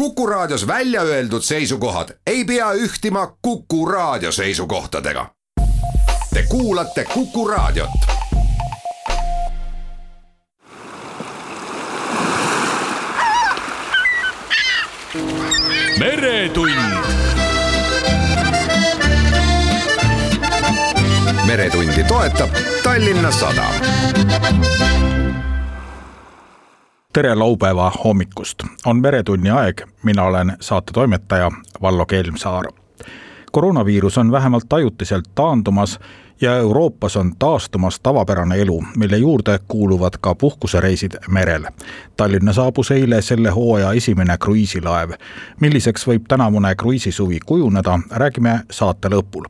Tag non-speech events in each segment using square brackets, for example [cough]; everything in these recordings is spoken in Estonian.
Kuku Raadios välja öeldud seisukohad ei pea ühtima Kuku Raadio seisukohtadega. Te kuulate Kuku Raadiot. meretund. meretundi toetab Tallinna Sadam tere laupäeva hommikust, on Meretunni aeg, mina olen saatetoimetaja Vallo Kelmsaar. koroonaviirus on vähemalt ajutiselt taandumas ja Euroopas on taastumas tavapärane elu, mille juurde kuuluvad ka puhkusereisid merel. Tallinna saabus eile selle hooaja esimene kruiisilaev. milliseks võib tänavune kruiisisuvi kujuneda, räägime saate lõpul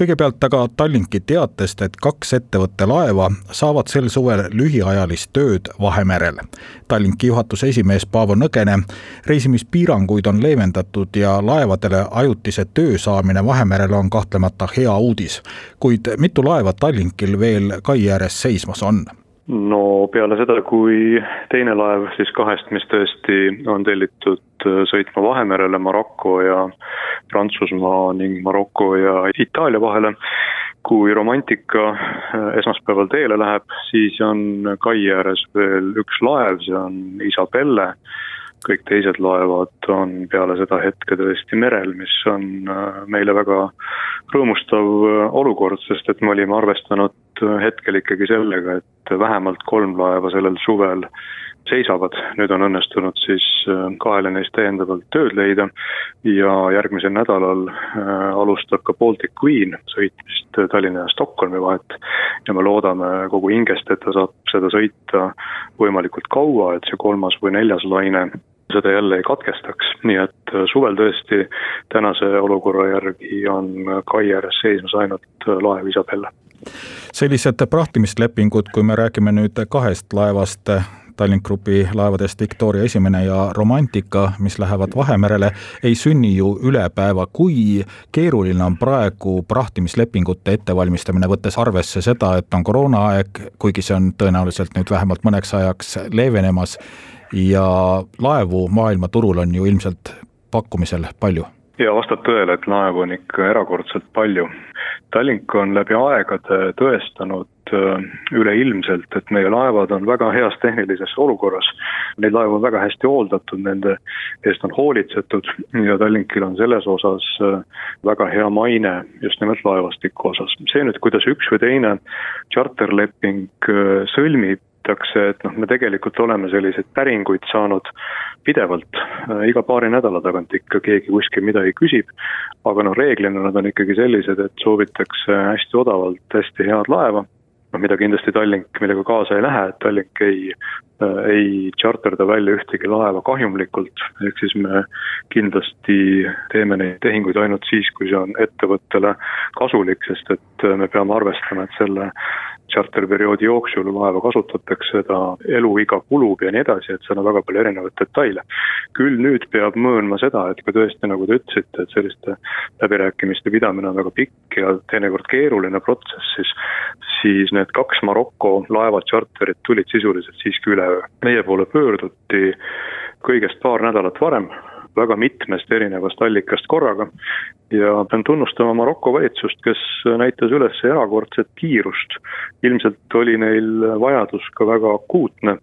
kõigepealt aga Tallinki teatest, et kaks ettevõtte laeva saavad sel suvel lühiajalist tööd Vahemerel. Tallinki juhatuse esimees Paavo Nõgene, reisimispiiranguid on leevendatud ja laevadele ajutise töö saamine Vahemerel on kahtlemata hea uudis. kuid mitu laeva Tallinkil veel kai ääres seismas on? no peale seda, kui teine laev siis kahest, mis tõesti on tellitud sõitma Vahemerele Maroko ja Prantsusmaa ning Maroko ja Itaalia vahele, kui Romantika äh, esmaspäeval teele läheb, siis on kai ääres veel üks laev, see on Isabelle. Kõik teised laevad on peale seda hetke tõesti merel, mis on äh, meile väga rõõmustav äh, olukord, sest et me olime arvestanud hetkel ikkagi sellega, et vähemalt kolm laeva sellel suvel seisavad, nüüd on õnnestunud siis kahele neist täiendavalt tööd leida ja järgmisel nädalal alustab ka Baltic Queen sõitmist Tallinna ja Stockholmi vahet ja me loodame kogu hingest, et ta saab seda sõita võimalikult kaua, et see kolmas või neljas laine seda jälle ei katkestaks, nii et äh, suvel tõesti tänase olukorra järgi on kai ääres seismas ainult äh, laev Isabella. sellised prahtimislepingud, kui me räägime nüüd kahest laevast, Tallink Grupi laevadest Victoria esimene ja Romantika, mis lähevad Vahemerele, ei sünni ju ülepäeva. kui keeruline on praegu prahtimislepingute ettevalmistamine, võttes arvesse seda, et on koroonaaeg, kuigi see on tõenäoliselt nüüd vähemalt mõneks ajaks leevenemas ja laevu maailmaturul on ju ilmselt pakkumisel palju ja vastab tõele, et laevu on ikka erakordselt palju. Tallink on läbi aegade tõestanud äh, üleilmselt, et meie laevad on väga heas tehnilises olukorras. Neid laevu on väga hästi hooldatud, nende eest on hoolitsetud ja Tallinkil on selles osas äh, väga hea maine just nimelt laevastiku osas. see nüüd, kuidas üks või teine tšarterleping äh, sõlmib, leitakse, et noh, me tegelikult oleme selliseid päringuid saanud pidevalt, äh, iga paari nädala tagant ikka keegi kuskil midagi küsib, aga noh, reeglina nad on ikkagi sellised, et soovitakse hästi odavalt hästi head laeva, noh mida kindlasti Tallink, millega kaasa ei lähe, et Tallink ei äh, ei tšarterda välja ühtegi laeva kahjumlikult, ehk siis me kindlasti teeme neid tehinguid ainult siis, kui see on ettevõttele kasulik, sest et äh, me peame arvestama, et selle tšarterperioodi jooksul laeva kasutatakse, ta eluiga kulub ja nii edasi, et seal on väga palju erinevaid detaile. küll nüüd peab möönma seda, et ka tõesti, nagu te ütlesite, et selliste läbirääkimiste pidamine on väga pikk ja teinekord keeruline protsess, siis siis need kaks Maroko laeva tšarterit tulid sisuliselt siiski üleöö. meie poole pöörduti kõigest paar nädalat varem, väga mitmest erinevast allikast korraga ja pean tunnustama Maroko valitsust, kes näitas üles erakordset kiirust. ilmselt oli neil vajadus ka väga akuutne,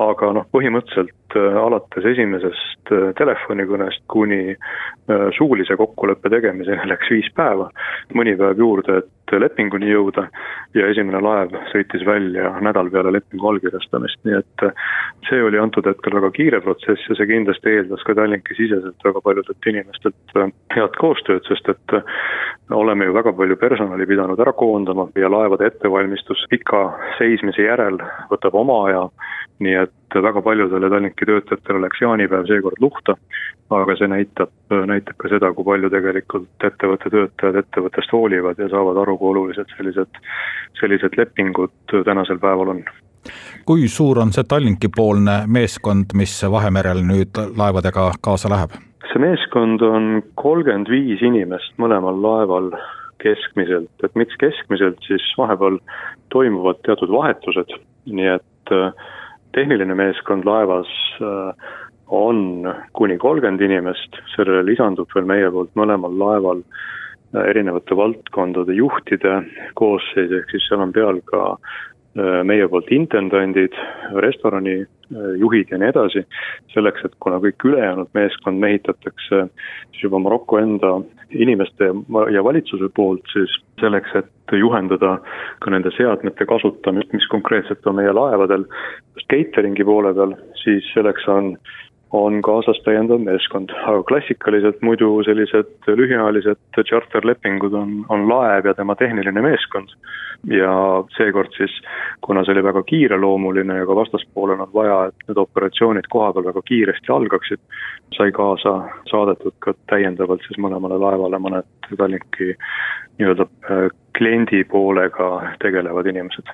aga noh, põhimõtteliselt äh, alates esimesest äh, telefonikõnest kuni äh, suulise kokkuleppe tegemiseni [laughs] läks viis päeva, mõni päev juurde, et lepinguni jõuda ja esimene laev sõitis välja nädal peale lepingu allkirjastamist, nii et see oli antud hetkel väga kiire protsess ja see kindlasti eeldas ka Tallinki siseselt väga paljudelt inimestelt head koostööd, sest et oleme ju väga palju personali pidanud ära koondama ja laevade ettevalmistus pika seismise järel võtab oma aja nii et väga paljudele Tallinki töötajatele läks jaanipäev seekord luhta, aga see näitab, näitab ka seda, kui palju tegelikult ettevõtte töötajad ettevõttest hoolivad ja saavad aru, kui olulised sellised, sellised lepingud tänasel päeval on kui suur on see Tallinki-poolne meeskond, mis Vahemerel nüüd laevadega kaasa läheb? See meeskond on kolmkümmend viis inimest mõlemal laeval keskmiselt, et miks keskmiselt, siis vahepeal toimuvad teatud vahetused, nii et äh, tehniline meeskond laevas äh, on kuni kolmkümmend inimest, sellele lisandub veel meie poolt mõlemal laeval erinevate valdkondade juhtide koosseis, ehk siis seal on peal ka meie poolt intendandid, restoranijuhid ja nii edasi, selleks, et kuna kõik ülejäänud meeskond mehitatakse siis juba Maroko enda inimeste ja valitsuse poolt, siis selleks, et juhendada ka nende seadmete kasutamist, mis konkreetselt on meie laevadel just catering'i poole peal, siis selleks on on kaasas täiendav meeskond, aga klassikaliselt muidu sellised lühiajalised charterlepingud on, on laev ja tema tehniline meeskond. ja seekord siis, kuna see oli väga kiireloomuline ja ka vastaspoolel on vaja, et need operatsioonid kohapeal väga kiiresti algaksid, sai kaasa saadetud ka täiendavalt siis mõlemale laevale mõned Tallinki nii-öelda äh, kliendi poolega tegelevad inimesed.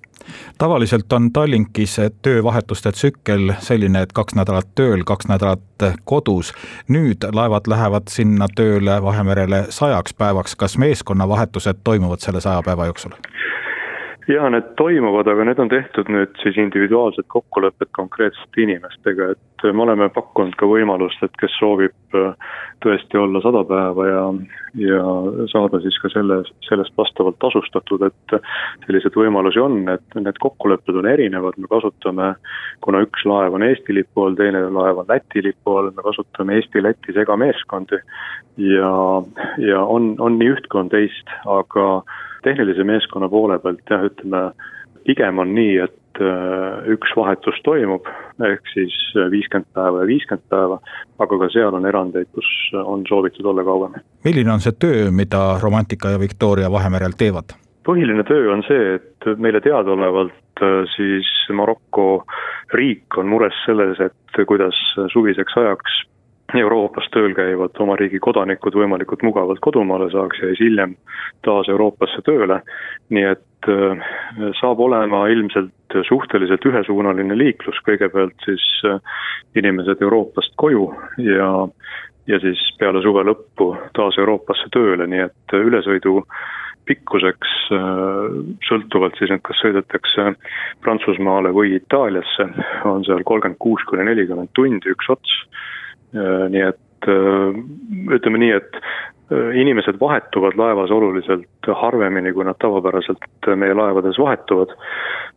tavaliselt on Tallinkis töövahetuste tsükkel selline, et kaks nädalat tööl, kaks nädalat kodus. nüüd laevad lähevad sinna tööle Vahemerele sajaks päevaks, kas meeskonnavahetused toimuvad selle saja päeva jooksul? Jaa, need toimuvad, aga need on tehtud nüüd siis individuaalsed kokkulepped konkreetsete inimestega, et me oleme pakkunud ka võimalust, et kes soovib äh, tõesti olla sada päeva ja, ja saada siis ka selle, sellest vastavalt tasustatud, et selliseid võimalusi on, et need kokkulepped on erinevad, me kasutame, kuna üks laev on Eesti lipu all, teine laev on Läti lipu all, me kasutame Eesti-Läti segameeskondi ja, ja on, on nii üht kui on teist, aga tehnilise meeskonna poole pealt jah, ütleme pigem on nii, et äh, üks vahetus toimub, ehk siis viiskümmend päeva ja viiskümmend päeva, aga ka seal on erandeid, kus on soovitud olla kauem. milline on see töö, mida Romantika ja Victoria Vahemerel teevad? põhiline töö on see, et meile teadaolevalt äh, siis Maroko riik on mures selles, et kuidas suviseks ajaks Euroopas tööl käivad oma riigi kodanikud võimalikult mugavalt kodumaale saaks ja siis hiljem taas Euroopasse tööle. nii et äh, saab olema ilmselt suhteliselt ühesuunaline liiklus, kõigepealt siis äh, inimesed Euroopast koju ja, ja siis peale suve lõppu taas Euroopasse tööle, nii et ülesõidu pikkuseks äh, sõltuvalt siis, et kas sõidetakse Prantsusmaale või Itaaliasse, on seal kolmkümmend kuus kuni nelikümmend tundi üks ots. Äh, nii et äh, ütleme nii, et äh, inimesed vahetuvad laevas oluliselt harvemini, kui nad tavapäraselt meie laevades vahetuvad,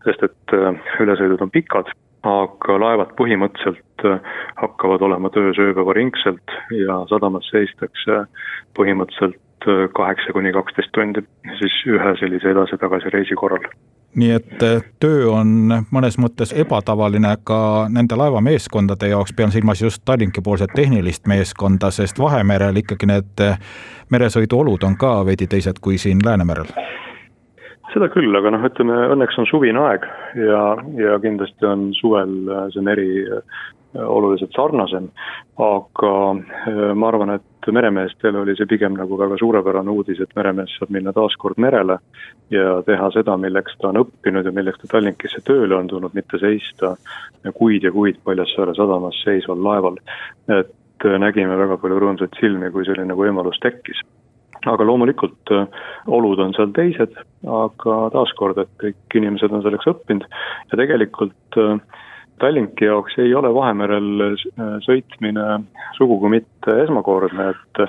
sest et ülesõidud on pikad, aga laevad põhimõtteliselt hakkavad olema töös ööpäevaringselt ja sadamas seistakse põhimõtteliselt kaheksa kuni kaksteist tundi siis ühe sellise edasi-tagasi reisi korral nii et eh, töö on mõnes mõttes ebatavaline ka nende laevameeskondade jaoks, pean silmas just Tallinki poolset tehnilist meeskonda, sest Vahemerel ikkagi need eh, meresõiduolud on ka veidi teised kui siin Läänemerel. Seda küll, aga noh, ütleme õnneks on suvine aeg ja, ja kindlasti on suvel eh, see meri oluliselt sarnasem, aga ma arvan, et meremeestel oli see pigem nagu väga suurepärane uudis, et meremees saab minna taas kord merele ja teha seda, milleks ta on õppinud ja milleks ta Tallinkisse tööle on tulnud, mitte seista kuid ja kuid Paljassaare sadamas seisval laeval. et nägime väga palju rõõmsaid silmi, kui selline võimalus tekkis aga loomulikult äh, olud on seal teised, aga taaskord, et kõik inimesed on selleks õppinud ja tegelikult äh, Tallinki jaoks ei ole Vahemerel äh, sõitmine sugugi mitte esmakordne, et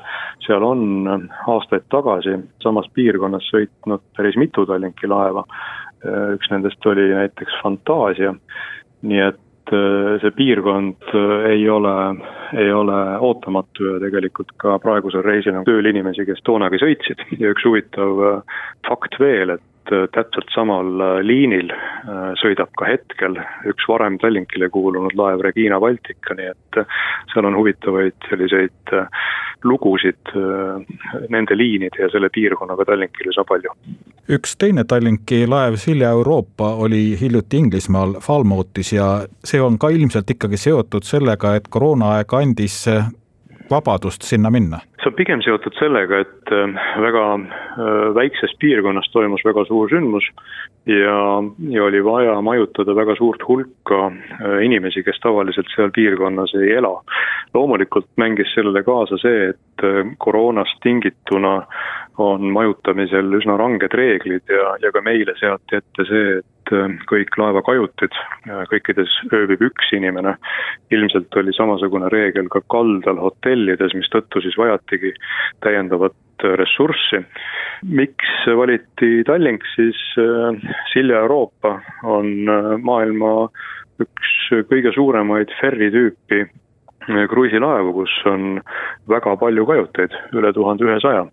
seal on aastaid tagasi samas piirkonnas sõitnud päris mitu Tallinki laeva. Äh, üks nendest oli näiteks Fantaasia, nii et äh, see piirkond ei ole, ei ole ootamatu ja tegelikult ka praegusel reisil on tööl inimesi, kes toonagi sõitsid ja üks huvitav fakt veel, et äh, täpselt samal äh, liinil äh, sõidab ka hetkel üks varem Tallinkile kuulunud laev Regina Baltica, nii et seal on huvitavaid selliseid lugusid nende liinide ja selle piirkonnaga Tallinkil üsna palju. üks teine Tallinki laev, Silja Euroopa, oli hiljuti Inglismaal Falmoutis ja see on ka ilmselt ikkagi seotud sellega, et koroonaaeg andis vabadust sinna minna? see on pigem seotud sellega, et äh, väga äh, väikses piirkonnas toimus väga suur sündmus ja, ja oli vaja majutada väga suurt hulka äh, inimesi, kes tavaliselt seal piirkonnas ei ela. loomulikult mängis sellele kaasa see, et koroonast tingituna on majutamisel üsna ranged reeglid ja, ja ka meile seati ette see, et kõik laevakajutid, kõikides ööbib üks inimene. ilmselt oli samasugune reegel ka kaldal hotellides, mistõttu siis vajatigi täiendavat ressurssi. miks valiti Tallink, siis Silja Euroopa on maailma üks kõige suuremaid ferri tüüpi kruiisilaevu, kus on väga palju kajuteid, üle tuhande ühesaja.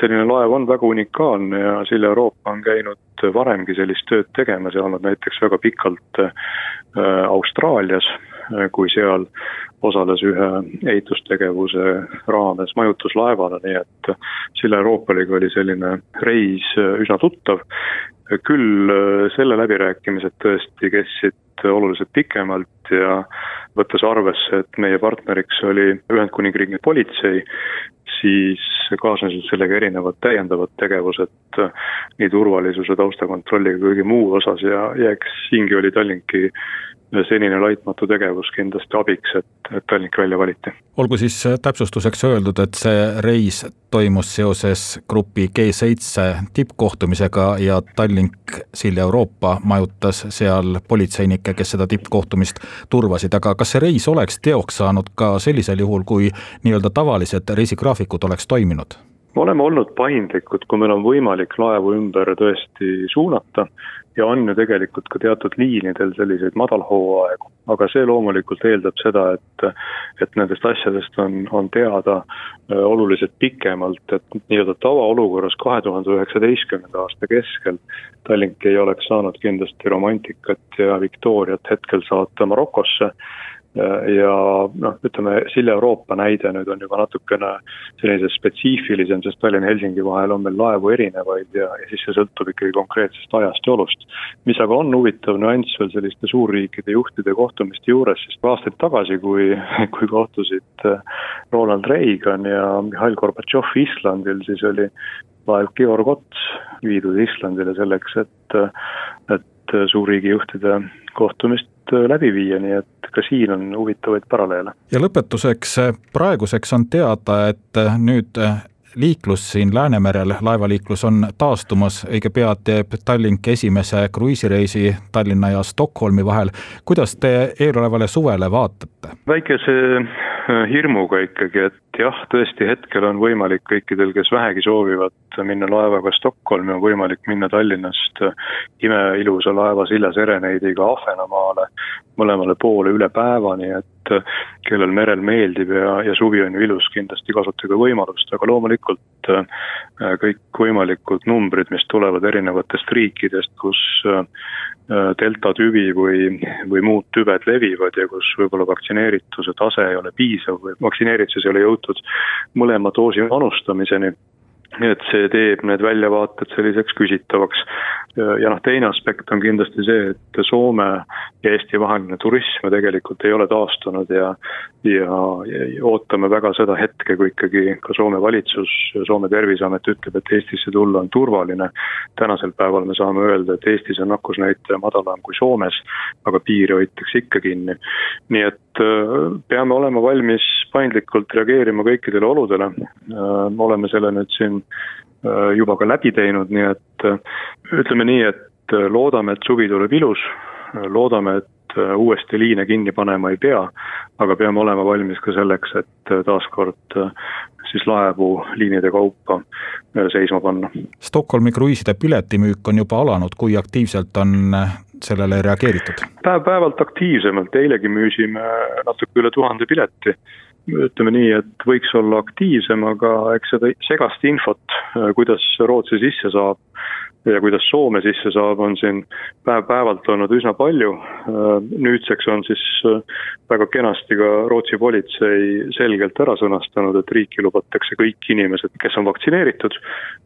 selline laev on väga unikaalne ja Silja Euroopa on käinud varemgi sellist tööd tegemas ja olnud näiteks väga pikalt äh, Austraalias, äh, kui seal osales ühe ehitustegevuse raames majutuslaevana, nii et Silja Euroopaliga oli selline reis äh, üsna tuttav. küll selle läbirääkimised tõesti kestsid oluliselt pikemalt ja võttes arvesse, et meie partneriks oli Ühendkuningriigi politsei, siis kaasnesid sellega erinevad täiendavad tegevused nii turvalisuse, taustakontrolliga kui kõige muu osas. Ja, ja eks siingi oli Tallinki senine laitmatu tegevus kindlasti abiks, et, et Tallink välja valiti. olgu siis täpsustuseks öeldud, et see reis toimus seoses grupi G7 tippkohtumisega ja Tallink Silja Euroopa majutas seal politseinikke, kes seda tippkohtumist turvasid, aga kas see reis oleks teoks saanud ka sellisel juhul, kui nii-öelda tavalised reisigraafikud oleks toiminud? Me oleme olnud paindlikud, kui meil on võimalik laevu ümber tõesti suunata ja on ju tegelikult ka teatud liinidel selliseid madalhooaegu, aga see loomulikult eeldab seda, et et nendest asjadest on, on teada äh, oluliselt pikemalt, et nii-öelda tavaolukorras kahe tuhande üheksateistkümnenda aasta keskel Tallink ei oleks saanud kindlasti romantikat ja Victoriat hetkel saata Marokosse ja noh, ütleme Silja Euroopa näide nüüd on juba natukene selline spetsiifilisem, sest Tallinna ja Helsingi vahel on meil laevu erinevaid ja, ja siis see sõltub ikkagi konkreetsest ajast ja olust. mis aga on huvitav nüanss veel selliste suurriikide juhtide kohtumiste juures, sest aastaid tagasi, kui, kui kohtusid äh, Ronald Reagan ja Mihhail Gorbatšov Islandil, siis oli laev Georg Ots viidud Islandile selleks, et, et suurriigijuhtide kohtumist läbi viia, nii et ka siin on huvitavaid paralleele. ja lõpetuseks, praeguseks on teada, et nüüd liiklus siin Läänemerel, laevaliiklus on taastumas, õige pea teeb Tallink esimese kruiisireisi Tallinna ja Stockholmi vahel. kuidas te eelolevale suvele vaatate? väikese äh, hirmuga ikkagi, et jah, tõesti hetkel on võimalik kõikidel, kes vähegi soovivad minna laevaga Stockholmi, on võimalik minna Tallinnast imeilusa laeva Silja Sereneidiga Ahvenamaale mõlemale poole üle päeva, nii et kellel merel meeldib ja, ja suvi on ju ilus, kindlasti kasutage võimalust, aga loomulikult äh, kõikvõimalikud numbrid, mis tulevad erinevatest riikidest, kus delta tüvi või, või muud tüved levivad ja kus võib-olla vaktsineerituse tase ei ole piisav või vaktsineerituses ei ole jõutud mõlema doosi manustamiseni et see teeb need väljavaated selliseks küsitavaks. ja noh, teine aspekt on kindlasti see, et Soome ja Eesti vaheline turism tegelikult ei ole taastunud ja ja, ja ootame väga seda hetke, kui ikkagi ka Soome valitsus, Soome terviseamet ütleb, et Eestisse tulla on turvaline. tänasel päeval me saame öelda, et Eestis on nakkusnäitaja madalam kui Soomes, aga piiri hoitakse ikka kinni. nii et äh, peame olema valmis paindlikult reageerima kõikidele oludele, äh, oleme selle nüüd siin juba ka läbi teinud, nii et äh, ütleme nii, et äh, loodame, et suvi tuleb ilus, loodame, et uuesti liine kinni panema ei pea, aga peame olema valmis ka selleks, et taaskord siis laevu liinide kaupa seisma panna. Stockholmi kruiiside piletimüük on juba alanud, kui aktiivselt on sellele reageeritud? päev-päevalt aktiivsemalt, eilegi müüsime natuke üle tuhande pileti ütleme nii, et võiks olla aktiivsem, aga eks seda segast infot, kuidas Rootsi sisse saab ja kuidas Soome sisse saab, on siin päev-päevalt olnud üsna palju. Nüüdseks on siis väga kenasti ka Rootsi politsei selgelt ära sõnastanud, et riiki lubatakse kõik inimesed, kes on vaktsineeritud,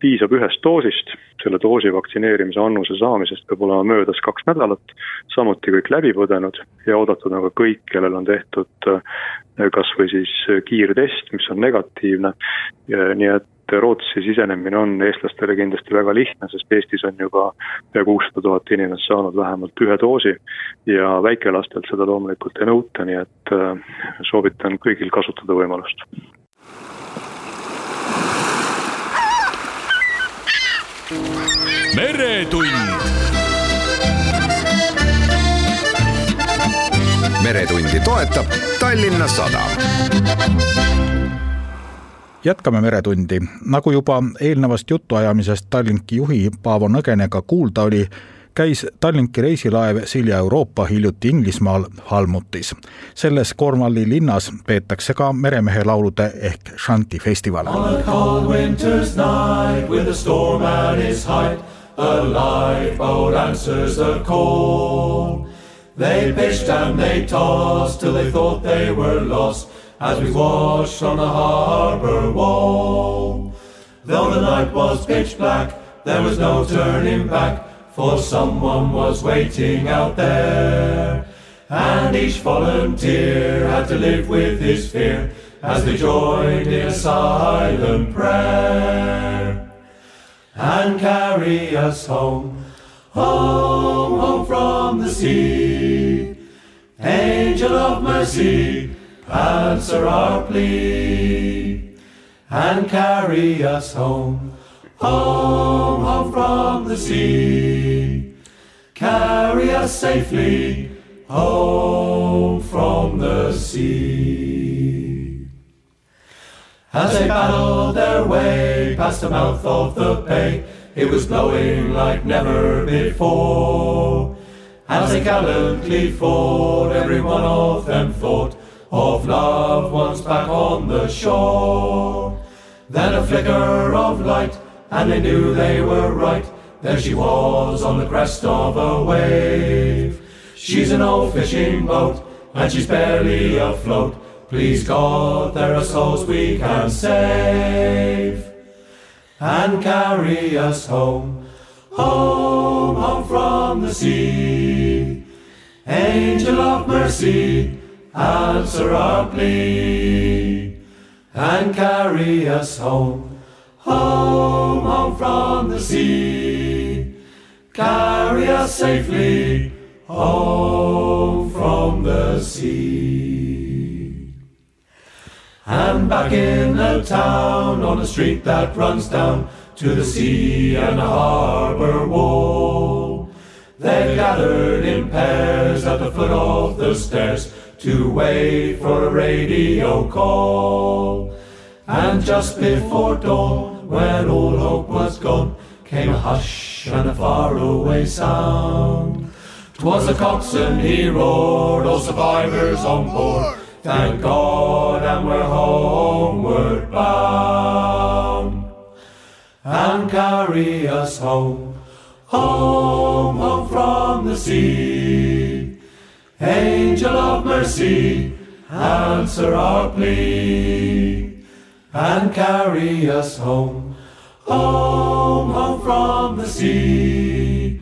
piisab ühest doosist, selle doosi vaktsineerimise annuse saamisest peab olema möödas kaks nädalat, samuti kõik läbi põdenud ja oodatud on ka kõik, kellel on tehtud kas või siis kiirtest, mis on negatiivne, nii et Rootsi sisenemine on eestlastele kindlasti väga lihtne, sest Eestis on juba pea kuussada tuhat inimest saanud vähemalt ühe doosi ja väikelastelt seda loomulikult ei nõuta, nii et äh, soovitan kõigil kasutada võimalust. meretund. meretundi toetab Tallinna Sadam jätkame Meretundi. nagu juba eelnevast jutuajamisest Tallinki juhi Paavo Nõgenega kuulda oli, käis Tallinki reisilaev Silja Euroopa hiljuti Inglismaal Halmutis. selles Cornwalli linnas peetakse ka meremehe laulude ehk šanti festival. On a cold winter's night with a storm at its height, a lifeboat answers the call. They pitched and they tossed till they thought they were lost as we watched on the harbour wall. Though the night was pitch black, there was no turning back, for someone was waiting out there. And each volunteer had to live with his fear as they joined in a silent prayer. And carry us home, home, home from the sea. Angel of mercy, answer our plea and carry us home, home, home from the sea. Carry us safely home from the sea. As they battled their way past the mouth of the bay, it was blowing like never before. As they gallantly fought, every one of them thought of loved ones back on the shore. Then a flicker of light, and they knew they were right. There she was on the crest of a wave. She's an old fishing boat, and she's barely afloat. Please God, there are souls we can save and carry us home, home, home from the sea. Angel of mercy, answer our plea and carry us home, home, home from the sea. Carry us safely home from the sea. And back in the town on a street that runs down to the sea and the harbor wall. They gathered in pairs at the foot of the stairs to wait for a radio call. And just before dawn, when all hope was gone, came a hush and a faraway sound. 'Twas the coxswain, he roared, all survivors on board. Thank God, and we're homeward bound. And carry us home, home, home from the sea. Angel of mercy, answer our plea and carry us home, home, home from the sea.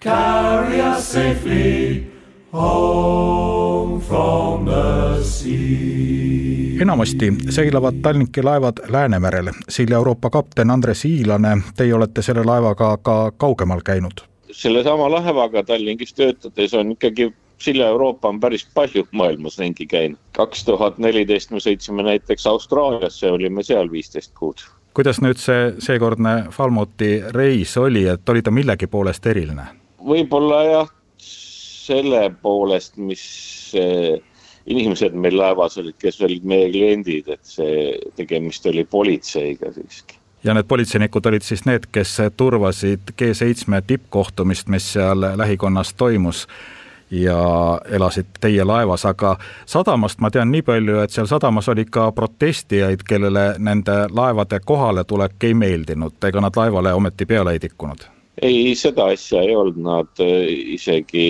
Carry us safely home from the sea. enamasti seilavad Tallinki laevad Läänemerel. Silja Euroopa kapten Andres Iilane, teie olete selle laevaga ka kaugemal käinud sellesama laevaga Tallinkis töötades on ikkagi Silja Euroopa on päris palju maailmas ringi käinud. kaks tuhat neliteist me sõitsime näiteks Austraaliasse, olime seal viisteist kuud. kuidas nüüd see seekordne Falmuti reis oli, et oli ta millegi poolest eriline? võib-olla jah, selle poolest, mis eh, inimesed meil laevas olid, kes olid meie kliendid, et see tegemist oli politseiga siiski ja need politseinikud olid siis need, kes turvasid G7 tippkohtumist, mis seal lähikonnas toimus ja elasid teie laevas, aga sadamast ma tean nii palju, et seal sadamas oli ka protestijaid, kellele nende laevade kohaletulek ei meeldinud, ega nad laevale ometi peale ei tikkunud? ei, seda asja ei olnud, nad äh, isegi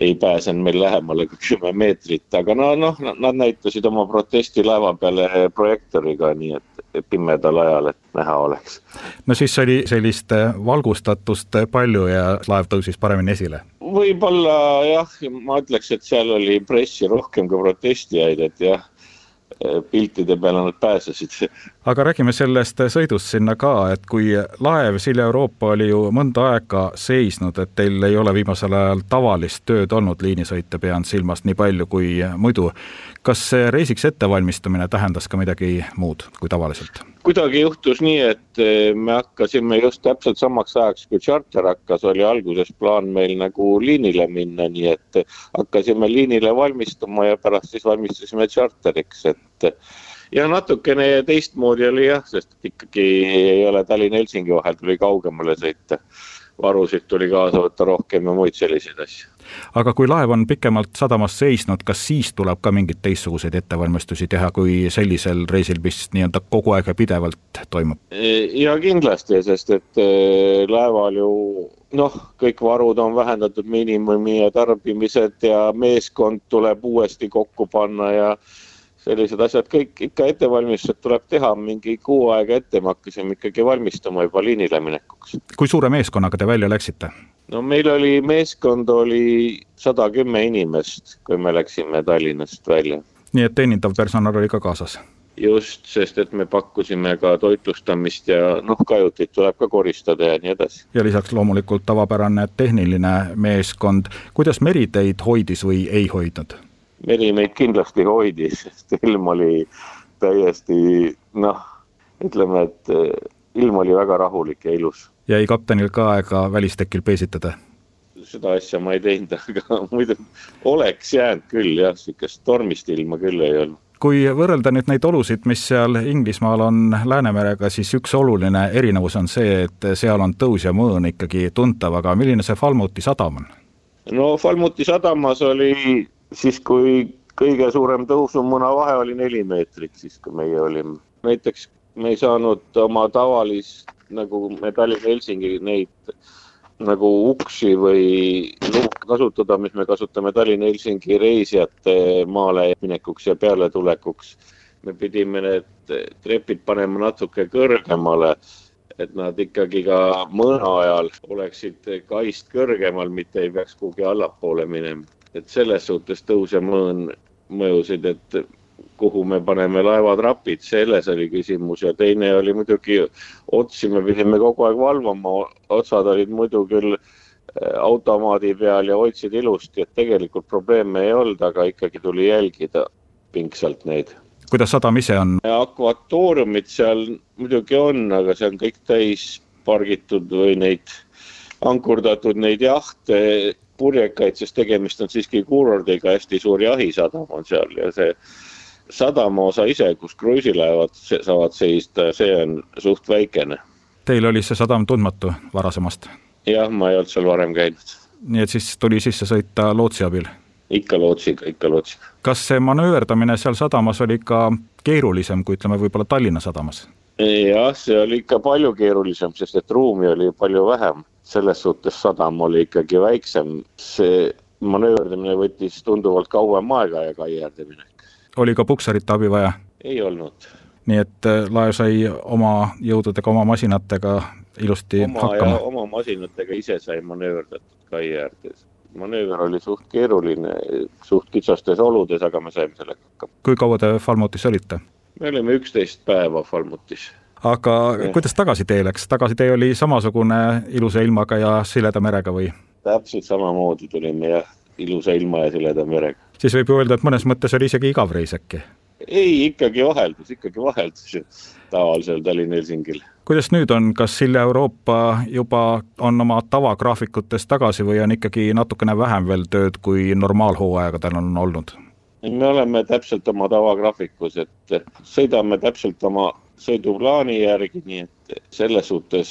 ei pääsenud meil lähemale kui kümme meetrit, aga no noh, nad näitasid oma protesti laeva peale projektoriga, nii et pimedal ajal, et näha oleks. no siis oli sellist valgustatust palju ja laev tõusis paremini esile? võib-olla jah, ma ütleks, et seal oli pressi rohkem kui protestijaid, et jah piltide peale nad pääsesid. Aga räägime sellest sõidust sinna ka, et kui laev Silja Euroopa oli ju mõnda aega seisnud, et teil ei ole viimasel ajal tavalist tööd olnud, liinisõite pean silmas nii palju kui muidu. kas reisiks ettevalmistumine tähendas ka midagi muud kui tavaliselt? kuidagi juhtus nii, et eh, me hakkasime just täpselt samaks ajaks, kui charter hakkas, oli alguses plaan meil nagu liinile minna, nii et hakkasime liinile valmistuma ja pärast siis valmistusime charteriks, et ja natukene teistmoodi oli jah, sest ikkagi ei ole Tallinna-Helsingi vahel, tuli kaugemale sõita. varusid tuli kaasa võtta rohkem ja muid selliseid asju aga kui laev on pikemalt sadamas seisnud, kas siis tuleb ka mingeid teistsuguseid ettevalmistusi teha, kui sellisel reisil, mis nii-öelda kogu aeg ja pidevalt toimub? ja kindlasti, sest et äh, laeval ju noh, kõik varud on vähendatud miinimumi ja tarbimised ja meeskond tuleb uuesti kokku panna ja sellised asjad, kõik ikka ettevalmistused tuleb teha mingi kuu aega ette, me hakkasime ikkagi valmistuma juba liinile minekuks. kui suure meeskonnaga te välja läksite? no meil oli, meeskond oli sada kümme inimest, kui me läksime Tallinnast välja. nii et teenindav personal oli ka kaasas? just, sest et me pakkusime ka toitlustamist ja noh, kajutit tuleb ka koristada ja nii edasi. ja lisaks loomulikult tavapärane tehniline meeskond, kuidas meri teid hoidis või ei hoidnud? Meri meid kindlasti hoidis, sest ilm oli täiesti noh, ütleme, et eh, ilm oli väga rahulik ja ilus jäi kaptenil ka aega välistekil peesitada? seda asja ma ei teinud, aga [laughs] muidu oleks jäänud küll jah, sihukest tormist ilma küll ei olnud kui võrrelda nüüd neid olusid, mis seal Inglismaal on Läänemerega, siis üks oluline erinevus on see, et seal on tõus ja mõõn ikkagi tuntav, aga milline see Falmuti sadam on? no Falmuti sadamas oli siis, kui kõige suurem tõusumuna vahe oli neli meetrit, siis kui meie olime. näiteks me ei saanud oma tavalist nagu me Tallinna-Helsingi neid nagu uksi või luuke kasutada, mis me kasutame Tallinna-Helsingi reisijate maale minekuks ja pealetulekuks. me pidime need trepid panema natuke kõrgemale, et nad ikkagi ka mõõna ajal oleksid kaist kõrgemal, mitte ei peaks kuhugi allapoole minema. Et selles suhtes tõus ja mõõn mõjusid, et kuhu me paneme laevatrapid, selles oli küsimus ja teine oli muidugi otsi, me pidime kogu aeg valvama, otsad olid muidu küll äh, automaadi peal ja hoidsid ilusti, et tegelikult probleeme ei olnud, aga ikkagi tuli jälgida pingsalt neid. kuidas sadam ise on? akvatooriumid seal muidugi on, aga see on kõik täis pargitud või neid ankurdatud neid jahte, purjekaid, sest tegemist on siiski kuurordiga, hästi suur jahisadam on seal ja see sadama osa ise, kus kruiisilaevad saavad seista, see on suht väikene. Teil oli see sadam tundmatu varasemast? jah, ma ei olnud seal varem käinud. nii et siis tuli sisse sõita lootsi abil? ikka lootsiga, ikka lootsiga. kas see manööverdamine seal sadamas oli ka keerulisem kui ütleme, võib-olla Tallinna sadamas? jah, see oli ikka palju keerulisem, sest et ruumi oli palju vähem. Selles suhtes sadam oli ikkagi väiksem, see manööverdamine võttis tunduvalt kauem aega ja kai äärde minek oli ka puksarite abi vaja? ei olnud. nii et äh, laev sai oma jõududega, oma masinatega ilusti oma hakkama? oma masinatega ise sai manööverdatud kai äärdes. manööver oli suht keeruline, suht kitsastes oludes, aga me saime sellega hakkama. kui kaua te Falmutis olite? me olime üksteist päeva Falmutis aga ja. kuidas tagasitee läks, tagasitee oli samasugune ilusa ilmaga ja sileda merega või? täpselt samamoodi tulime jah, ilusa ilma ja sileda merega siis võib ju öelda, et mõnes mõttes oli isegi igav reis äkki? ei, ikkagi vaheldus, ikkagi vaheldus tavalisel Tallinna-Helsingil. kuidas nüüd on, kas Silja Euroopa juba on oma tavagraafikutes tagasi või on ikkagi natukene vähem veel tööd, kui normaalhooaegadel on olnud? me oleme täpselt oma tavagraafikus, et sõidame täpselt oma sõiduplaani järgi, nii et selles suhtes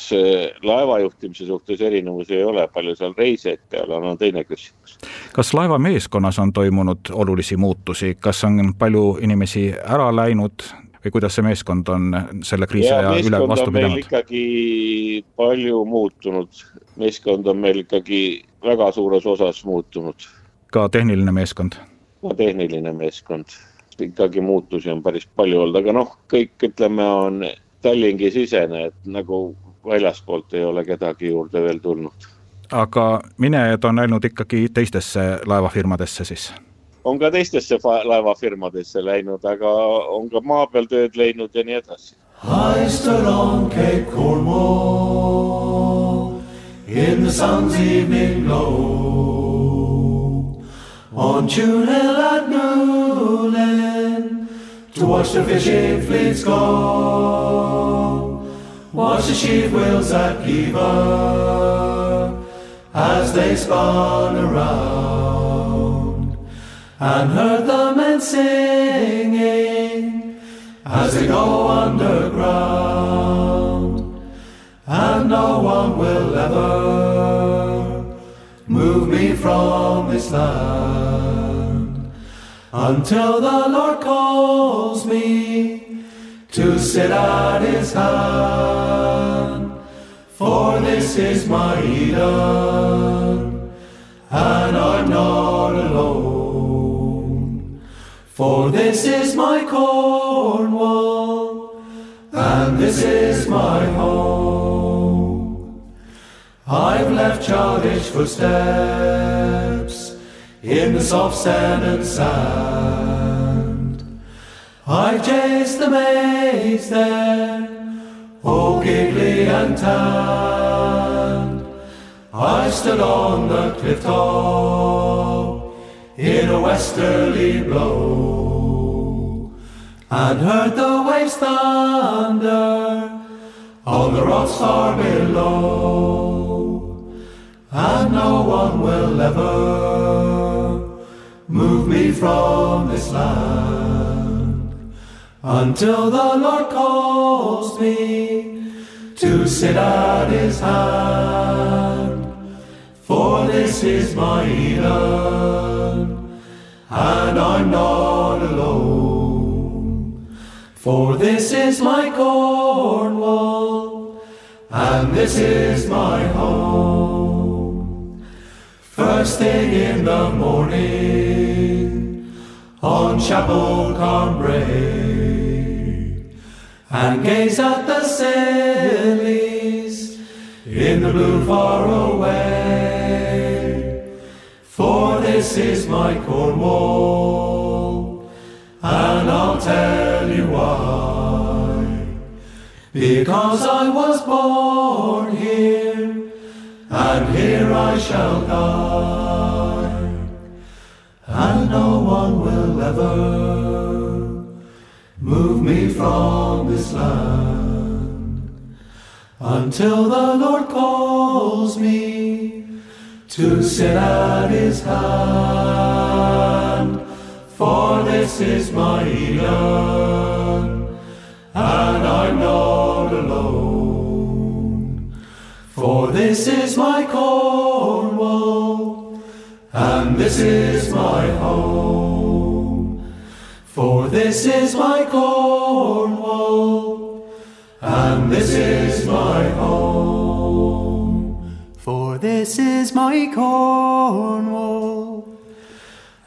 laeva juhtimise suhtes erinevusi ei ole, palju seal reisijaid peal on, on teine küsimus. kas laeva meeskonnas on toimunud olulisi muutusi, kas on palju inimesi ära läinud või kuidas see meeskond on selle kriisi aja üle vastu pidanud? ikkagi palju muutunud, meeskond on meil ikkagi väga suures osas muutunud. ka tehniline meeskond? ka tehniline meeskond ikkagi muutusi on päris palju olnud, aga noh, kõik ütleme, on Tallingi sisene, et nagu väljaspoolt ei ole kedagi juurde veel tulnud. aga minejad on läinud ikkagi teistesse laevafirmadesse siis? on ka teistesse laevafirmadesse läinud, aga on ka maa peal tööd leidnud ja nii edasi. I stood on Cape Cornwall in the sun's evening glow On June Hill at Newland to watch the fishing fleets go. Watch the sheep wheels at Kiva as they spun around, and heard the men singing as they go underground, and no one will ever move me from this land until the Lord calls me to sit at his hand. For this is my Eden, and I'm not alone. For this is my Cornwall, and this is my home. I've left childish footsteps in the soft sand and sand. I've chased the maids there, oh giggly and tanned. I stood on the cliff top in a westerly blow, and heard the waves thunder on the rocks far below, and no one will ever move me from this land until the Lord calls me to sit at his hand. For this is my Eden, and I'm not alone. For this is my Cornwall, and this is my home. First thing in the morning on Chapel Cambrai and gaze at the sillies in the blue far away. For this is my Cornwall, and I'll tell you why. Because I was born here, I shall die, and no one will ever move me from this land until the Lord calls me to sit at his hand. For this is my Eden, and I'm not For this is my Cornwall, and this is my home. For this is my Cornwall, and this is my home. For this is my Cornwall,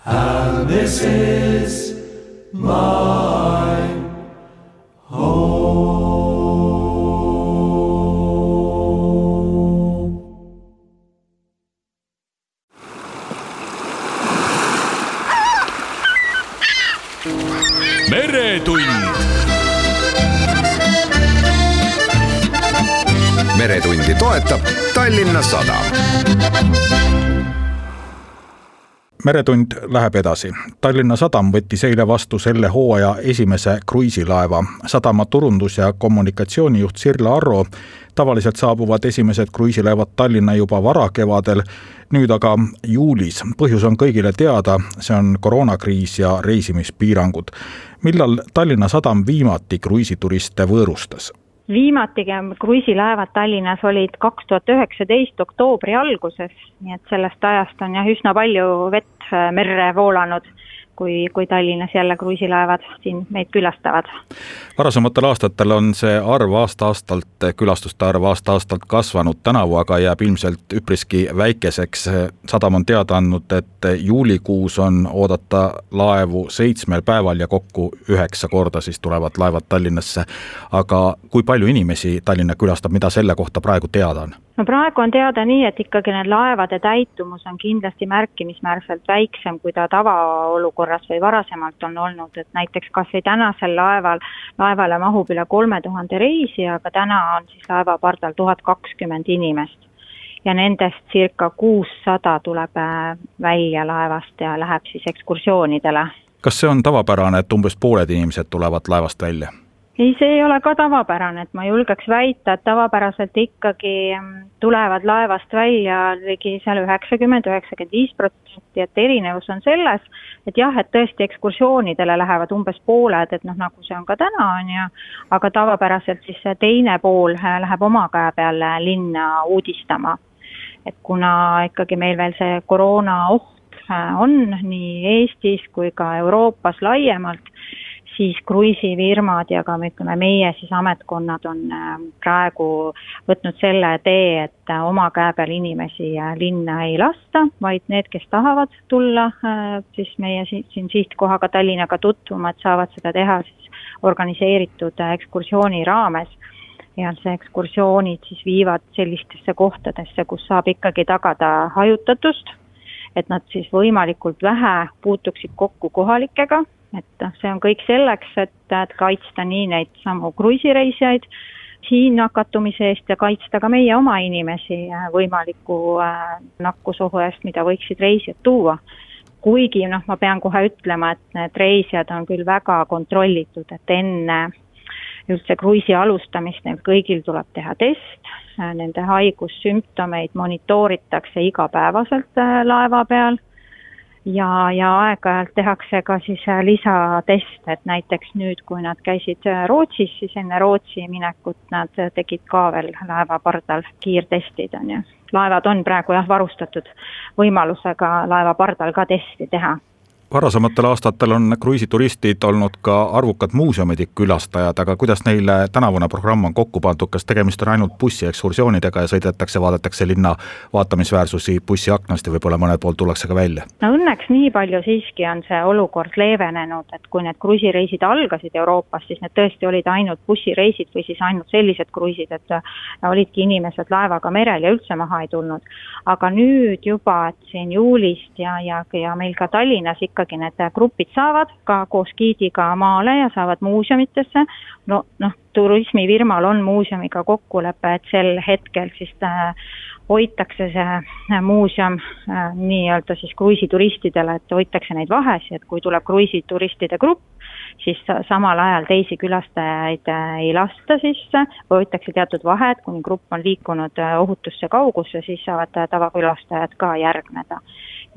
and this is my meretundi toetab Tallinna Sadam. meretund läheb edasi. Tallinna Sadam võttis eile vastu selle hooaja esimese kruiisilaeva. sadama turundus- ja kommunikatsioonijuht Sirle Arro tavaliselt saabuvad esimesed kruiisilaevad Tallinna juba varakevadel, nüüd aga juulis. põhjus on kõigile teada, see on koroonakriis ja reisimispiirangud. millal Tallinna Sadam viimati kruiisituriste võõrustas? Viimati kruiisilaevad Tallinnas olid kaks tuhat üheksateist oktoobri alguses, nii et sellest ajast on jah, üsna palju vett äh, merre voolanud kui, kui Tallinnas jälle kruiisilaevad siin meid külastavad. varasematel aastatel on see arv aasta-aastalt, külastuste arv aasta-aastalt kasvanud, tänavu aga jääb ilmselt üpriski väikeseks. sadam on teada andnud, et juulikuus on oodata laevu seitsmel päeval ja kokku üheksa korda siis tulevad laevad Tallinnasse. aga kui palju inimesi Tallinna külastab, mida selle kohta praegu teada on? No praegu on teada nii, et ikkagi need laevade täitumus on kindlasti märkimisväärselt väiksem, kui ta tavaolukorras või varasemalt on olnud, et näiteks kas või tänasel laeval, laevale mahub üle kolme tuhande reisija, aga täna on siis laeva pardal tuhat kakskümmend inimest. ja nendest circa kuussada tuleb äh, välja laevast ja läheb siis ekskursioonidele. kas see on tavapärane, et umbes pooled inimesed tulevad laevast välja? Ei, see ei ole ka tavapärane, et ma julgeks väita, et tavapäraselt ikkagi mm, tulevad laevast välja ligi seal üheksakümmend, üheksakümmend viis protsenti, et erinevus on selles, et jah, et tõesti ekskursioonidele lähevad umbes pooled, et noh, nagu see on ka täna, on ju, aga tavapäraselt siis see teine pool äh, läheb oma käe peal linna uudistama. et kuna ikkagi meil veel see koroona oht äh, on nii Eestis kui ka Euroopas laiemalt, siis kruiisifirmad ja ka ütleme, meie siis ametkonnad on äh, praegu võtnud selle tee, et äh, oma käe peal inimesi äh, linna ei lasta, vaid need, kes tahavad tulla siis meie siin sihtkohaga Tallinnaga tutvuma, et saavad seda teha siis organiseeritud ekskursiooni raames. Ja see ekskursioonid siis viivad sellistesse kohtadesse, kus saab ikkagi tagada hajutatust, et nad siis võimalikult vähe puutuksid kokku kohalikega et noh, see on kõik selleks, et, et kaitsta nii neid samu kruiisireisijaid siin nakatumise eest ja kaitsta ka meie oma inimesi äh, võimaliku äh, nakkusohu eest, mida võiksid reisijad tuua. kuigi noh, ma pean kohe ütlema, et need reisijad on küll väga kontrollitud, et enne üldse kruiisi alustamist neil kõigil tuleb teha test, äh, nende haigussümptomeid monitooritakse igapäevaselt laeva peal ja, ja aeg-ajalt tehakse ka siis äh, lisateste, et näiteks nüüd, kui nad käisid äh, Rootsis, siis enne Rootsi minekut nad tegid ka veel laeva pardal kiirtestid, on ju. laevad on praegu jah, varustatud võimalusega laeva pardal ka testi teha varasematel aastatel on kruiisituristid olnud ka arvukad muuseumide külastajad, aga kuidas neile tänavune programm on kokku pandud, kas tegemist on ainult bussiekskursioonidega ja sõidetakse, vaadatakse linna vaatamisväärsusi bussi aknast ja võib-olla mõnel pool tullakse ka välja? no õnneks nii palju siiski on see olukord leevenenud, et kui need kruiisireisid algasid Euroopas, siis need tõesti olid ainult bussireisid või siis ainult sellised kruiisid, et olidki inimesed laevaga merel ja üldse maha ei tulnud. aga nüüd juba, et siin juulist ja, ja, ja meil ka Tallinnas ikka ikkagi need grupid saavad ka koos giidiga maale ja saavad muuseumitesse, no noh, turismifirmal on muuseumiga kokkulepe, et sel hetkel siis äh, hoitakse see äh, muuseum äh, nii-öelda siis kruiisituristidele, et hoitakse neid vahesi, et kui tuleb kruiisituristide grupp, siis samal ajal teisi külastajaid ei lasta sisse, hoitakse teatud vahed, kuni grupp on liikunud ohutusse kaugusse, siis saavad tavakülastajad ka järgneda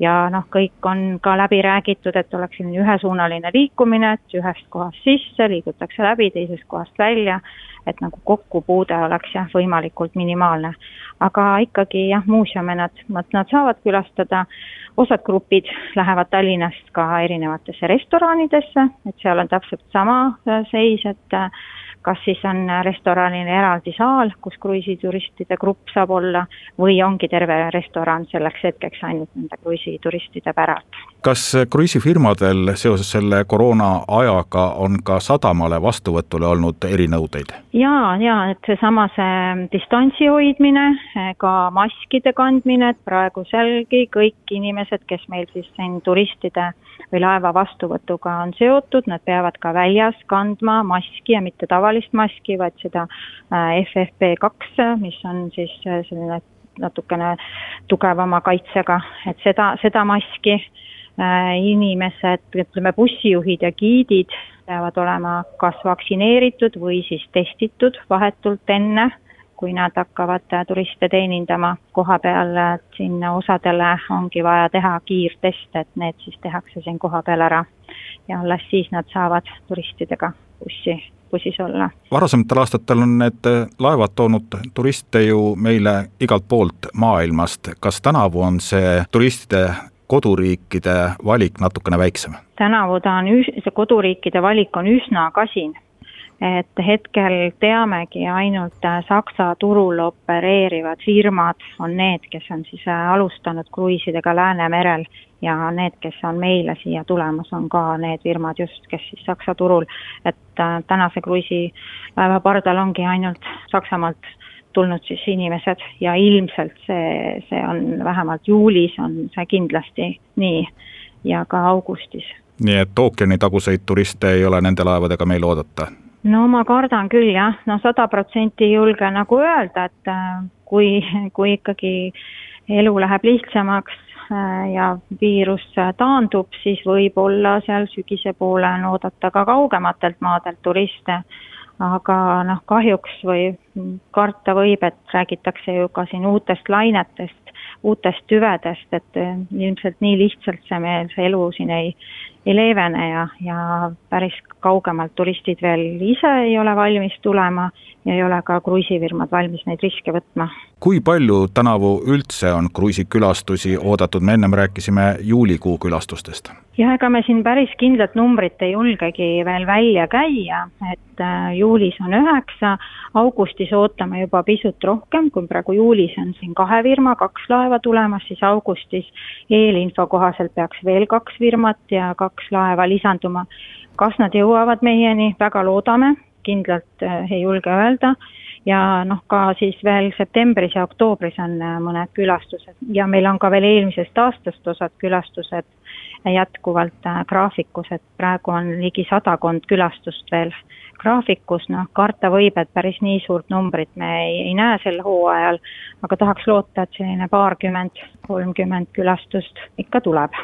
ja noh, kõik on ka läbi räägitud, et oleks selline ühesuunaline liikumine, et ühest kohast sisse liigutakse läbi, teisest kohast välja, et nagu kokkupuude oleks jah, võimalikult minimaalne. aga ikkagi jah, muuseume nad, nad saavad külastada, osad grupid lähevad Tallinnast ka erinevatesse restoranidesse, et seal on täpselt sama seis, et kas siis on restoranil eraldi saal, kus kruiisituristide grupp saab olla, või ongi terve restoran selleks hetkeks ainult nende kruiisituristide päralt. kas kruiisifirmadel seoses selle koroona ajaga on ka sadamale vastuvõtule olnud erinõudeid? jaa, jaa, et seesama see distantsi hoidmine, ka maskide kandmine, et praeguselgi kõik inimesed, kes meil siis siin turistide või laeva vastuvõtuga on seotud, nad peavad ka väljas kandma maski ja mitte tavalist maski, vaid seda äh, FFP2, mis on siis äh, selline natukene tugevama kaitsega, et seda, seda maski äh, inimesed, ütleme bussijuhid ja giidid peavad olema kas vaktsineeritud või siis testitud vahetult enne kui nad hakkavad äh, turiste teenindama koha peal, et siin osadele ongi vaja teha kiirtest, et need siis tehakse siin kohapeal ära. ja alles siis nad saavad turistidega bussi, bussis olla. varasematel aastatel on need äh, laevad toonud turiste ju meile igalt poolt maailmast, kas tänavu on see turistide koduriikide valik natukene väiksem? tänavu ta on, see koduriikide valik on üsna kasin et hetkel teamegi ainult äh, Saksa turul opereerivad firmad on need, kes on siis äh, alustanud kruiisidega Läänemerel ja need, kes on meile siia tulemas, on ka need firmad just, kes siis Saksa turul, et äh, tänase kruiisilaeva pardal ongi ainult Saksamaalt tulnud siis inimesed ja ilmselt see, see on vähemalt juulis on see kindlasti nii ja ka augustis. nii et ookeanitaguseid turiste ei ole nende laevadega meil oodata? No ma kardan küll jah, no sada protsenti ei julge nagu öelda, et äh, kui, kui ikkagi elu läheb lihtsamaks äh, ja viirus taandub, siis võib-olla seal sügise poole on oodata ka kaugematelt maadelt turiste. aga noh, kahjuks või karta võib, et räägitakse ju ka siin uutest lainetest, uutest tüvedest, et ilmselt nii lihtsalt see meil, see elu siin ei, ei leevene ja, ja päris kaugemalt turistid veel ise ei ole valmis tulema ja ei ole ka kruiisifirmad valmis neid riske võtma. kui palju tänavu üldse on kruiisikülastusi oodatud, me ennem rääkisime juulikuu külastustest? jah, ega me siin päris kindlat numbrit ei julgegi veel välja käia, et äh, juulis on üheksa, augustis ootame juba pisut rohkem, kui praegu juulis on siin kahe firma, kaks laeva tulemas, siis augustis eelinfo kohaselt peaks veel kaks firmat ja kaks laeva lisanduma. kas nad jõuavad meieni, väga loodame. Kindlalt äh, ei julge öelda. Ja noh, ka siis veel septembris ja oktoobris on äh, mõned külastused. Ja meil on ka veel eelmisest aastast osad külastused jätkuvalt äh, graafikus, et praegu on ligi sadakond külastust veel graafikus, noh karta võib, et päris nii suurt numbrit me ei, ei näe sel hooajal, aga tahaks loota, et selline paarkümmend, kolmkümmend külastust ikka tuleb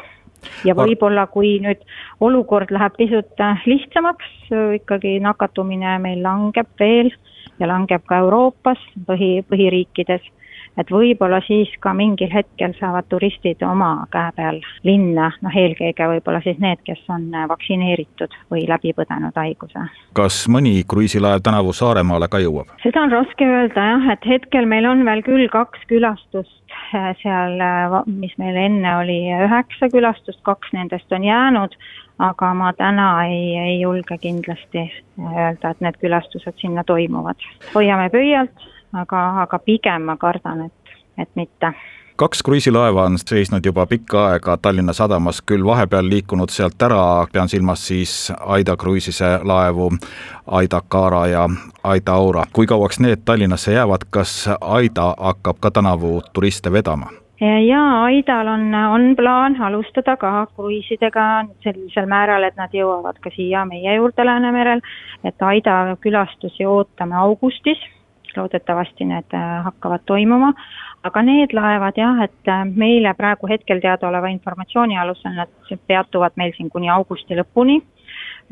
ja võib-olla, kui nüüd olukord läheb pisut äh, lihtsamaks, äh, ikkagi nakatumine meil langeb veel ja langeb ka Euroopas, põhi, põhiriikides, et võib-olla siis ka mingil hetkel saavad turistid oma käe peal linna, noh eelkõige võib-olla siis need, kes on äh, vaktsineeritud või läbi põdenud haiguse. kas mõni kruiisilaev tänavu Saaremaale ka jõuab? seda on raske öelda jah, et hetkel meil on veel küll kaks külastust Äh, seal, äh, mis meil enne oli üheksa külastust, kaks nendest on jäänud, aga ma täna ei, ei julge kindlasti öelda, et need külastused sinna toimuvad. hoiame pöialt, aga, aga pigem ma kardan, et, et mitte kaks kruiisilaeva on seisnud juba pikka aega Tallinna sadamas, küll vahepeal liikunud sealt ära, pean silmas siis Aida kruiisise laevu Aida Kaara ja Aida Aura. kui kauaks need Tallinnasse jäävad, kas Aida hakkab ka tänavu turiste vedama? jaa, Aidal on, on plaan alustada ka kruiisidega sellisel määral, et nad jõuavad ka siia meie juurde Läänemerel, et Aida külastusi ootame augustis loodetavasti need äh, hakkavad toimuma, aga need laevad jah, et äh, meile praegu hetkel teadaoleva informatsiooni alusel nad peatuvad meil siin kuni augusti lõpuni,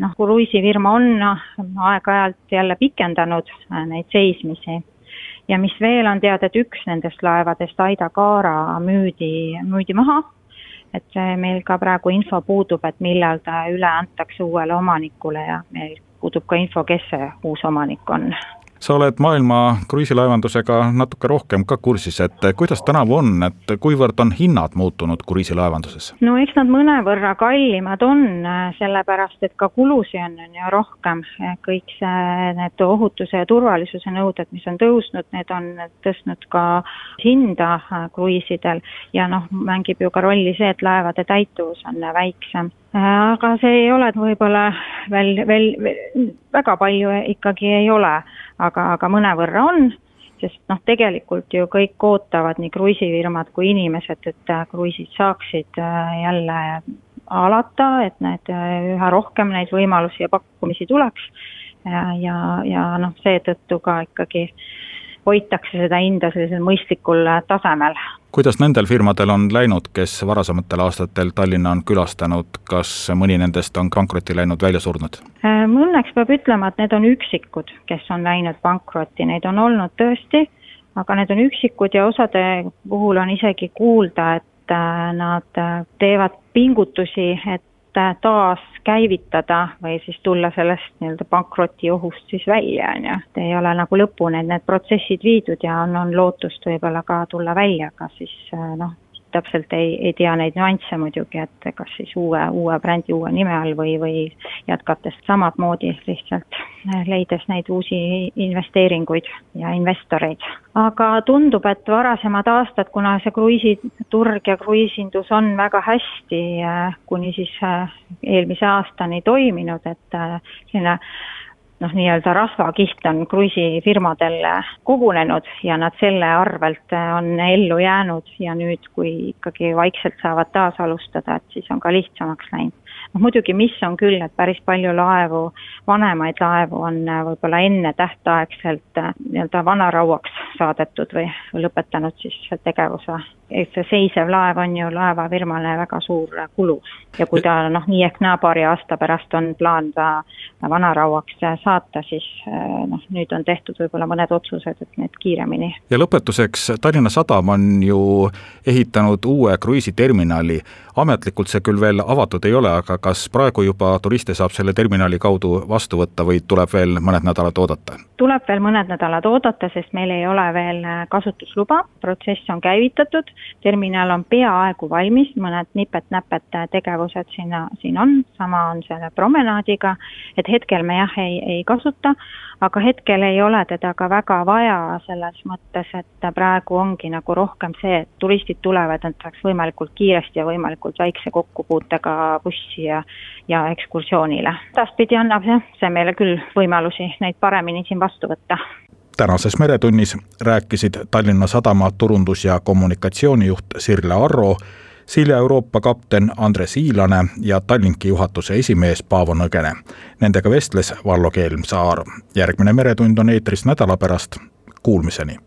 noh, kruiisifirma on noh, aeg-ajalt jälle pikendanud äh, neid seismisi. Ja mis veel on teada, et üks nendest laevadest, Aida Kaara, müüdi, müüdi maha, et meil ka praegu info puudub, et millal ta üle antakse uuele omanikule ja meil puudub ka info, kes see uus omanik on sa oled maailma kruiisilaevandusega natuke rohkem ka kursis, et kuidas tänavu on, et kuivõrd on hinnad muutunud kruiisilaevanduses? no eks nad mõnevõrra kallimad on, sellepärast et ka kulusid on, on ju rohkem, kõik see, need ohutuse ja turvalisuse nõuded, mis on tõusnud, need on tõstnud ka hinda kruiisidel. Ja noh, mängib ju ka rolli see, et laevade täituvus on väiksem aga see ei ole võib-olla veel, veel, väga palju ikkagi ei ole, aga, aga mõnevõrra on, sest noh, tegelikult ju kõik ootavad, nii kruiisifirmad kui inimesed, et äh, kruiisid saaksid äh, jälle alata, et need äh, üha rohkem neid võimalusi ja pakkumisi tuleks. Ja, ja, ja noh, seetõttu ka ikkagi hoitakse seda hinda sellisel mõistlikul tasemel. Kuidas nendel firmadel on läinud, kes varasematel aastatel Tallinna on külastanud, kas mõni nendest on pankrotti läinud, välja surnud? Äh, õnneks peab ütlema, et need on üksikud, kes on läinud pankrotti, neid on olnud tõesti, aga need on üksikud ja osade puhul on isegi kuulda, et äh, nad äh, teevad pingutusi, et taaskäivitada või siis tulla sellest nii-öelda pankrotiohust siis välja, on ju. ei ole nagu lõpuni need protsessid viidud ja on, on lootust võib-olla ka tulla välja, aga siis noh, täpselt ei, ei tea neid nüansse muidugi, et kas siis uue, uue brändi, uue nime all või, või jätkates samamoodi lihtsalt leides neid uusi investeeringuid ja investoreid. aga tundub, et varasemad aastad, kuna see kruiisiturg ja kruiisindus on väga hästi kuni siis äh, eelmise aastani toiminud, et selline noh, nii-öelda rasvakiht on kruiisifirmadel kogunenud ja nad selle arvelt on ellu jäänud ja nüüd, kui ikkagi vaikselt saavad taas alustada, et siis on ka lihtsamaks läinud. noh muidugi, mis on küll, et päris palju laevu, vanemaid laevu on võib-olla ennetähtaegselt nii-öelda vanarauaks saadetud või lõpetanud siis tegevuse et see seisev laev on ju laevafirmale väga suur kulu ja kui ta noh, nii ehk naa paari aasta pärast on plaan ta vanarauaks saata, siis noh, nüüd on tehtud võib-olla mõned otsused, et need kiiremini. ja lõpetuseks, Tallinna Sadam on ju ehitanud uue kruiisiterminali, ametlikult see küll veel avatud ei ole, aga kas praegu juba turiste saab selle terminali kaudu vastu võtta või tuleb veel mõned nädalad oodata? tuleb veel mõned nädalad oodata, sest meil ei ole veel kasutusluba, protsess on käivitatud, terminal on peaaegu valmis, mõned nipet-näpet tegevused sinna, siin on, sama on selle promenaadiga, et hetkel me jah, ei, ei kasuta, aga hetkel ei ole teda ka väga vaja selles mõttes, et praegu ongi nagu rohkem see, et turistid tulevad, et saaks võimalikult kiiresti ja võimalikult väikse kokkupuutega bussi ja ja ekskursioonile. edaspidi annab jah, see meile küll võimalusi neid paremini siin vastu võtta tänases Meretunnis rääkisid Tallinna Sadama turundus- ja kommunikatsioonijuht Sirle Arro, Silja Euroopa kapten Andres Iilane ja Tallinki juhatuse esimees Paavo Nõgene. Nendega vestles Vallo Kelmsaar. järgmine Meretund on eetris nädala pärast, kuulmiseni.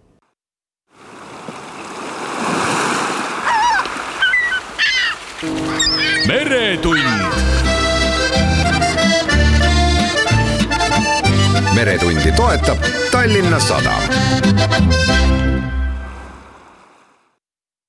Meretundi toetab Tallinna Sadam